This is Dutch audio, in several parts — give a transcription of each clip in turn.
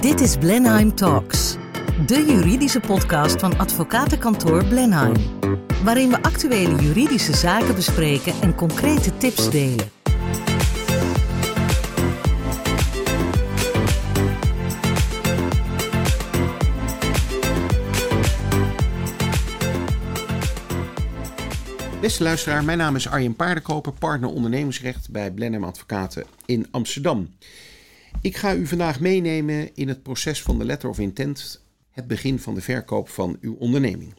Dit is Blenheim Talks, de juridische podcast van advocatenkantoor Blenheim, waarin we actuele juridische zaken bespreken en concrete tips delen. Beste luisteraar, mijn naam is Arjen Paardenkoper, partner ondernemingsrecht bij Blenheim Advocaten in Amsterdam. Ik ga u vandaag meenemen in het proces van de letter of intent, het begin van de verkoop van uw onderneming.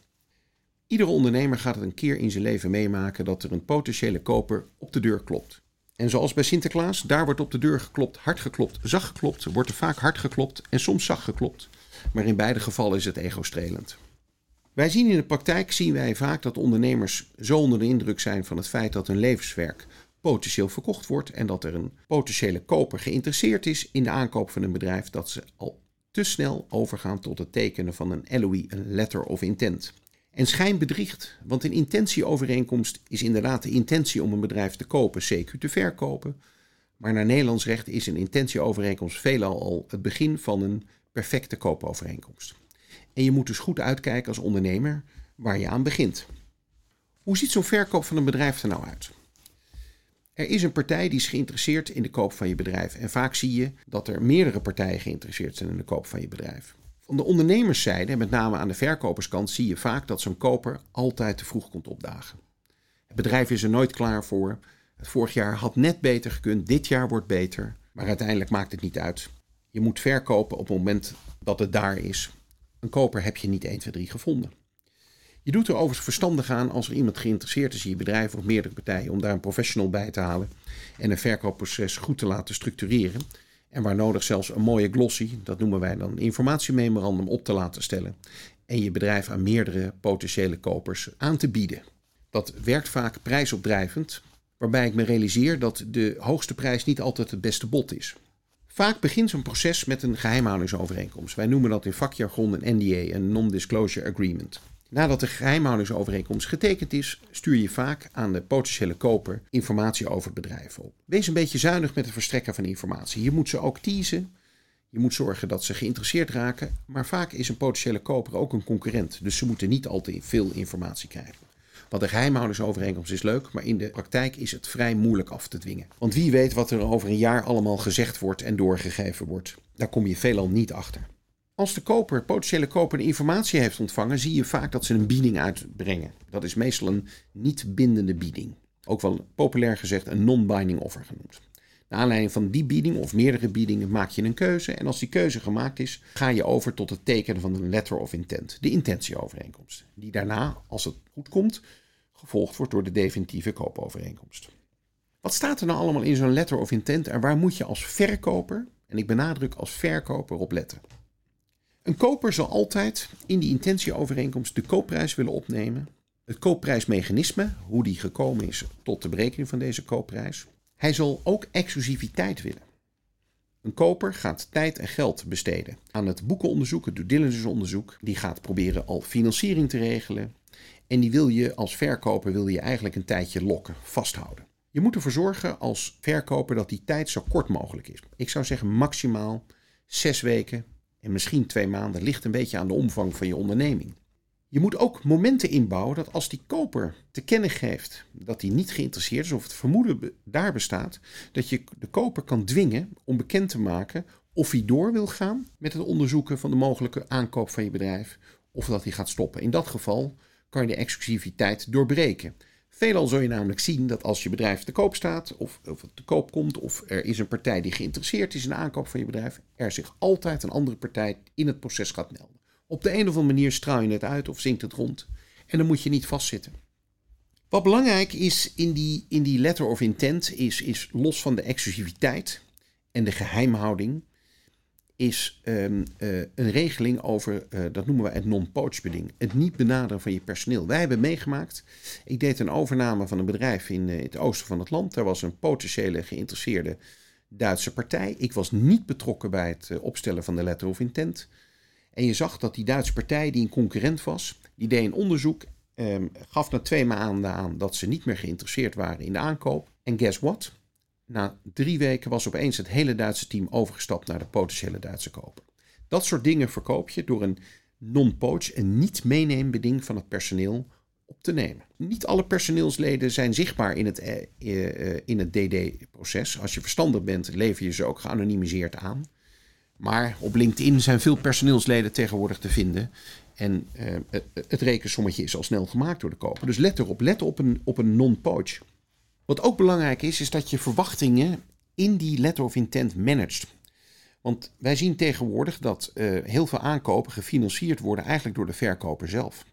Iedere ondernemer gaat het een keer in zijn leven meemaken dat er een potentiële koper op de deur klopt. En zoals bij Sinterklaas, daar wordt op de deur geklopt, hard geklopt, zacht geklopt, wordt er vaak hard geklopt en soms zacht geklopt. Maar in beide gevallen is het ego-strelend. Wij zien in de praktijk zien wij vaak dat ondernemers zo onder de indruk zijn van het feit dat hun levenswerk potentieel verkocht wordt en dat er een potentiële koper geïnteresseerd is in de aankoop van een bedrijf, dat ze al te snel overgaan tot het tekenen van een LOI, een letter of intent. En schijn bedriegt, want een intentieovereenkomst is inderdaad de intentie om een bedrijf te kopen, CQ te verkopen. Maar naar Nederlands recht is een intentieovereenkomst veelal al het begin van een perfecte koopovereenkomst. En je moet dus goed uitkijken als ondernemer waar je aan begint. Hoe ziet zo'n verkoop van een bedrijf er nou uit? Er is een partij die is geïnteresseerd in de koop van je bedrijf. En vaak zie je dat er meerdere partijen geïnteresseerd zijn in de koop van je bedrijf. Van de ondernemerszijde, met name aan de verkoperskant, zie je vaak dat zo'n koper altijd te vroeg komt opdagen. Het bedrijf is er nooit klaar voor. Het vorig jaar had net beter gekund, dit jaar wordt beter. Maar uiteindelijk maakt het niet uit. Je moet verkopen op het moment dat het daar is. Een koper heb je niet 1, 2, 3 gevonden. Je doet er overigens verstandig aan als er iemand geïnteresseerd is in je bedrijf of meerdere partijen om daar een professional bij te halen en een verkoopproces goed te laten structureren. En waar nodig zelfs een mooie glossy, dat noemen wij dan informatiememorandum, op te laten stellen. En je bedrijf aan meerdere potentiële kopers aan te bieden. Dat werkt vaak prijsopdrijvend, waarbij ik me realiseer dat de hoogste prijs niet altijd het beste bod is. Vaak begint zo'n proces met een geheimhoudingsovereenkomst. Wij noemen dat in vakjargon een NDA, een Non-Disclosure Agreement. Nadat de geheimhoudingsovereenkomst getekend is, stuur je vaak aan de potentiële koper informatie over het bedrijf op. Wees een beetje zuinig met het verstrekken van informatie. Je moet ze ook teasen. Je moet zorgen dat ze geïnteresseerd raken. Maar vaak is een potentiële koper ook een concurrent. Dus ze moeten niet al te veel informatie krijgen. Want de geheimhoudersovereenkomst is leuk, maar in de praktijk is het vrij moeilijk af te dwingen. Want wie weet wat er over een jaar allemaal gezegd wordt en doorgegeven wordt. Daar kom je veelal niet achter. Als de koper, potentiële koper, de informatie heeft ontvangen, zie je vaak dat ze een bieding uitbrengen. Dat is meestal een niet bindende bieding. Ook wel populair gezegd een non-binding offer genoemd. Naar aanleiding van die bieding of meerdere biedingen maak je een keuze. En als die keuze gemaakt is, ga je over tot het tekenen van een letter of intent, de intentieovereenkomst. Die daarna, als het goed komt, gevolgd wordt door de definitieve koopovereenkomst. Wat staat er nou allemaal in zo'n letter of intent en waar moet je als verkoper, en ik benadruk als verkoper, op letten? Een koper zal altijd in die intentieovereenkomst de koopprijs willen opnemen, het koopprijsmechanisme, hoe die gekomen is tot de berekening van deze koopprijs. Hij zal ook exclusiviteit willen. Een koper gaat tijd en geld besteden aan het boekenonderzoek, het due diligence onderzoek. Die gaat proberen al financiering te regelen. En die wil je als verkoper wil je eigenlijk een tijdje lokken, vasthouden. Je moet ervoor zorgen als verkoper dat die tijd zo kort mogelijk is. Ik zou zeggen maximaal zes weken en misschien twee maanden. Ligt een beetje aan de omvang van je onderneming. Je moet ook momenten inbouwen dat als die koper te kennen geeft dat hij niet geïnteresseerd is of het vermoeden daar bestaat, dat je de koper kan dwingen om bekend te maken of hij door wil gaan met het onderzoeken van de mogelijke aankoop van je bedrijf of dat hij gaat stoppen. In dat geval kan je de exclusiviteit doorbreken. Veelal zul je namelijk zien dat als je bedrijf te koop staat, of, of te koop komt, of er is een partij die geïnteresseerd is in de aankoop van je bedrijf, er zich altijd een andere partij in het proces gaat melden. Op de een of andere manier straal je het uit of zinkt het rond. En dan moet je niet vastzitten. Wat belangrijk is in die, in die letter of intent, is, is los van de exclusiviteit en de geheimhouding, is um, uh, een regeling over, uh, dat noemen we het non-poach beding. Het niet benaderen van je personeel. Wij hebben meegemaakt, ik deed een overname van een bedrijf in uh, het oosten van het land. Daar was een potentiële geïnteresseerde Duitse partij. Ik was niet betrokken bij het opstellen van de letter of intent. En je zag dat die Duitse partij, die een concurrent was, die deed een onderzoek, um, gaf na twee maanden aan dat ze niet meer geïnteresseerd waren in de aankoop. En guess what? Na drie weken was opeens het hele Duitse team overgestapt naar de potentiële Duitse koper. Dat soort dingen verkoop je door een non-poach, een niet meeneembeding van het personeel op te nemen. Niet alle personeelsleden zijn zichtbaar in het, eh, eh, in het DD-proces. Als je verstandig bent, lever je ze ook geanonimiseerd aan. Maar op LinkedIn zijn veel personeelsleden tegenwoordig te vinden. En uh, het rekensommetje is al snel gemaakt door de koper. Dus let erop, let op een, op een non-poach. Wat ook belangrijk is, is dat je verwachtingen in die letter of intent managt. Want wij zien tegenwoordig dat uh, heel veel aankopen gefinancierd worden eigenlijk door de verkoper zelf.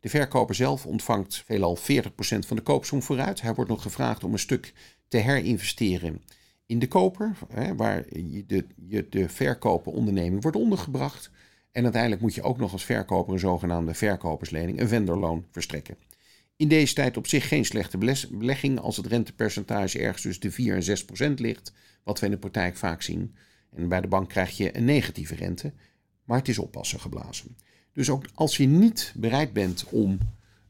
De verkoper zelf ontvangt veelal 40% van de koopsom vooruit. Hij wordt nog gevraagd om een stuk te herinvesteren in de koper, hè, waar de, je de verkoper onderneming wordt ondergebracht. En uiteindelijk moet je ook nog als verkoper een zogenaamde verkoperslening, een vendorloon, verstrekken. In deze tijd op zich geen slechte belegging als het rentepercentage ergens tussen de 4 en 6 procent ligt, wat we in de praktijk vaak zien. En bij de bank krijg je een negatieve rente, maar het is oppassen geblazen. Dus ook als je niet bereid bent om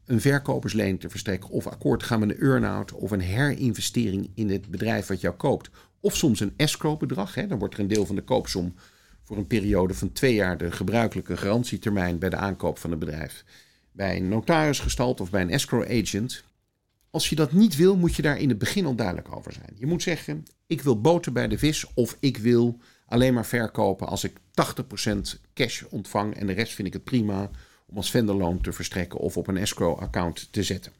een verkoperslening te verstrekken of akkoord gaan met een earn-out of een herinvestering in het bedrijf wat jou koopt, of soms een escrow-bedrag, dan wordt er een deel van de koopsom voor een periode van twee jaar de gebruikelijke garantietermijn bij de aankoop van het bedrijf bij een notaris gestald of bij een escrow agent. Als je dat niet wil, moet je daar in het begin al duidelijk over zijn. Je moet zeggen: ik wil boter bij de vis of ik wil alleen maar verkopen als ik 80% cash ontvang en de rest vind ik het prima om als vendorloon te verstrekken of op een escrow-account te zetten.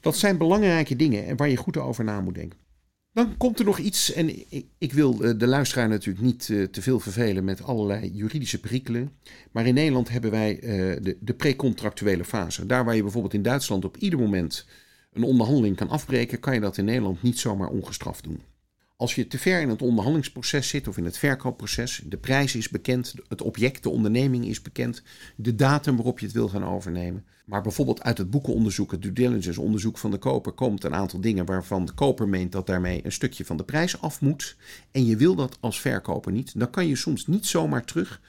Dat zijn belangrijke dingen en waar je goed over na moet denken. Dan komt er nog iets, en ik, wil eh, de luisteraar natuurlijk niet eh, te veel vervelen met allerlei juridische perikelen. Maar in Nederland hebben wij eh, de, de precontractuele fase. Daar waar je bijvoorbeeld in Duitsland op ieder moment een onderhandeling kan afbreken, kan je dat in Nederland niet zomaar ongestraft doen. Als je te ver in het onderhandelingsproces zit of in het verkoopproces, de prijs is bekend, het object, de onderneming is bekend, de datum waarop je het wil gaan overnemen. Maar bijvoorbeeld uit het boekenonderzoek, het due diligence onderzoek van de koper, komt een aantal dingen waarvan de koper meent dat daarmee een stukje van de prijs af moet. En je wil dat als verkoper niet, dan kan je soms niet zomaar terug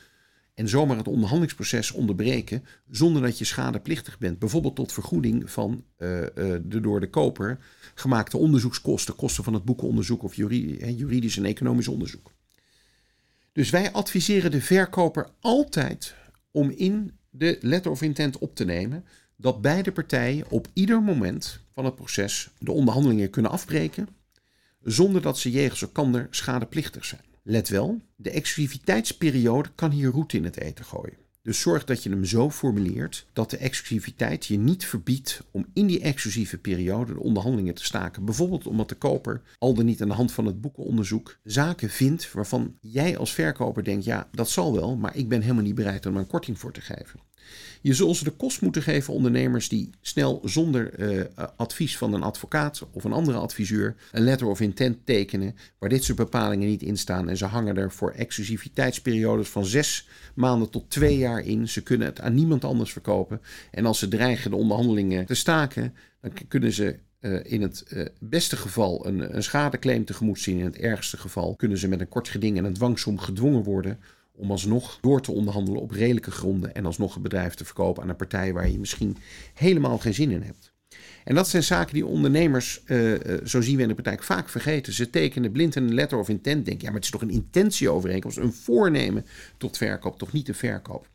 en zomaar het onderhandelingsproces onderbreken zonder dat je schadeplichtig bent. Bijvoorbeeld tot vergoeding van uh, uh, de door de koper gemaakte onderzoekskosten, kosten van het boekenonderzoek of juridisch en economisch onderzoek. Dus wij adviseren de verkoper altijd om in de letter of intent op te nemen dat beide partijen op ieder moment van het proces de onderhandelingen kunnen afbreken zonder dat ze jegens elkaar schadeplichtig zijn. Let wel, de exclusiviteitsperiode kan hier roet in het eten gooien. Dus zorg dat je hem zo formuleert dat de exclusiviteit je niet verbiedt om in die exclusieve periode de onderhandelingen te staken. Bijvoorbeeld omdat de koper, al dan niet aan de hand van het boekenonderzoek, zaken vindt waarvan jij als verkoper denkt: ja, dat zal wel, maar ik ben helemaal niet bereid om er een korting voor te geven. Je zult ze de kost moeten geven ondernemers die snel zonder uh, advies van een advocaat of een andere adviseur een letter of intent tekenen waar dit soort bepalingen niet in staan. En ze hangen er voor exclusiviteitsperiodes van zes maanden tot twee jaar Ze kunnen het aan niemand anders verkopen. En als ze dreigen de onderhandelingen te staken, dan kunnen ze uh, in het uh, beste geval een, een schadeclaim tegemoet zien. In het ergste geval kunnen ze met een kort geding en een dwangsom gedwongen worden om alsnog door te onderhandelen op redelijke gronden en alsnog het bedrijf te verkopen aan een partij waar je misschien helemaal geen zin in hebt. En dat zijn zaken die ondernemers, uh, zo zien we in de praktijk, vaak vergeten. Ze tekenen blind een letter of intent. Denk ja, maar het is toch een intentieovereenkomst, een voornemen tot verkoop, toch niet de verkoop.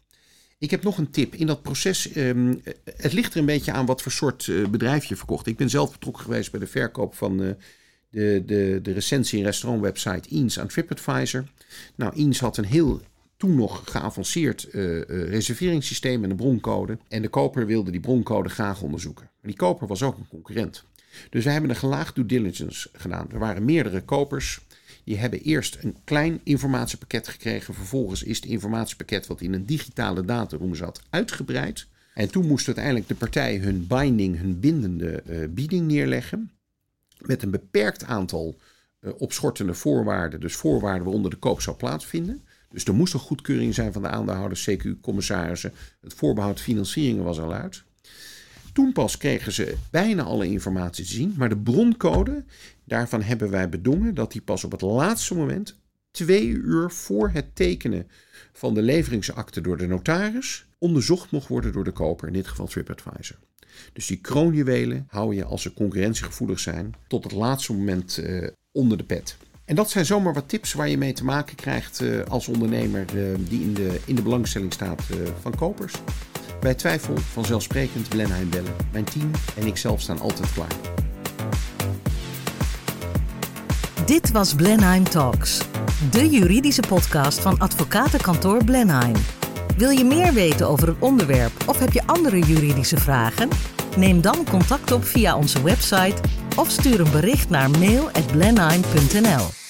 Ik heb nog een tip. In dat proces, um, het ligt er een beetje aan wat voor soort uh, bedrijf je verkocht. Ik ben zelf betrokken geweest bij de verkoop van uh, de, de, de recensie- en restaurantwebsite Eens aan TripAdvisor. Nou, Eens had een heel toen nog geavanceerd uh, reserveringssysteem en een broncode. En de koper wilde die broncode graag onderzoeken. Die koper was ook een concurrent. Dus we hebben een gelaagd due diligence gedaan. Er waren meerdere kopers. Die hebben eerst een klein informatiepakket gekregen. Vervolgens is het informatiepakket wat in een digitale dataroom zat uitgebreid. En toen moest uiteindelijk de partij hun binding, hun bindende uh, bieding neerleggen. Met een beperkt aantal uh, opschortende voorwaarden. Dus voorwaarden waaronder de koop zou plaatsvinden. Dus er moest een goedkeuring zijn van de aandeelhouders, CQ-commissarissen. Het voorbehoud financieringen was al uit. Toen pas kregen ze bijna alle informatie te zien, maar de broncode, daarvan hebben wij bedongen dat die pas op het laatste moment, twee uur voor het tekenen van de leveringsakte door de notaris, onderzocht mocht worden door de koper, in dit geval TripAdvisor. Dus die kroonjuwelen hou je als ze concurrentiegevoelig zijn tot het laatste moment uh, onder de pet. En dat zijn zomaar wat tips waar je mee te maken krijgt uh, als ondernemer uh, die in de, in de belangstelling staat van kopers. Bij twijfel vanzelfsprekend Blenheim bellen. Mijn team en ik zelf staan altijd klaar. Dit was Blenheim Talks, de juridische podcast van advocatenkantoor Blenheim. Wil je meer weten over het onderwerp of heb je andere juridische vragen? Neem dan contact op via onze website of stuur een bericht naar mail@blenheim.nl.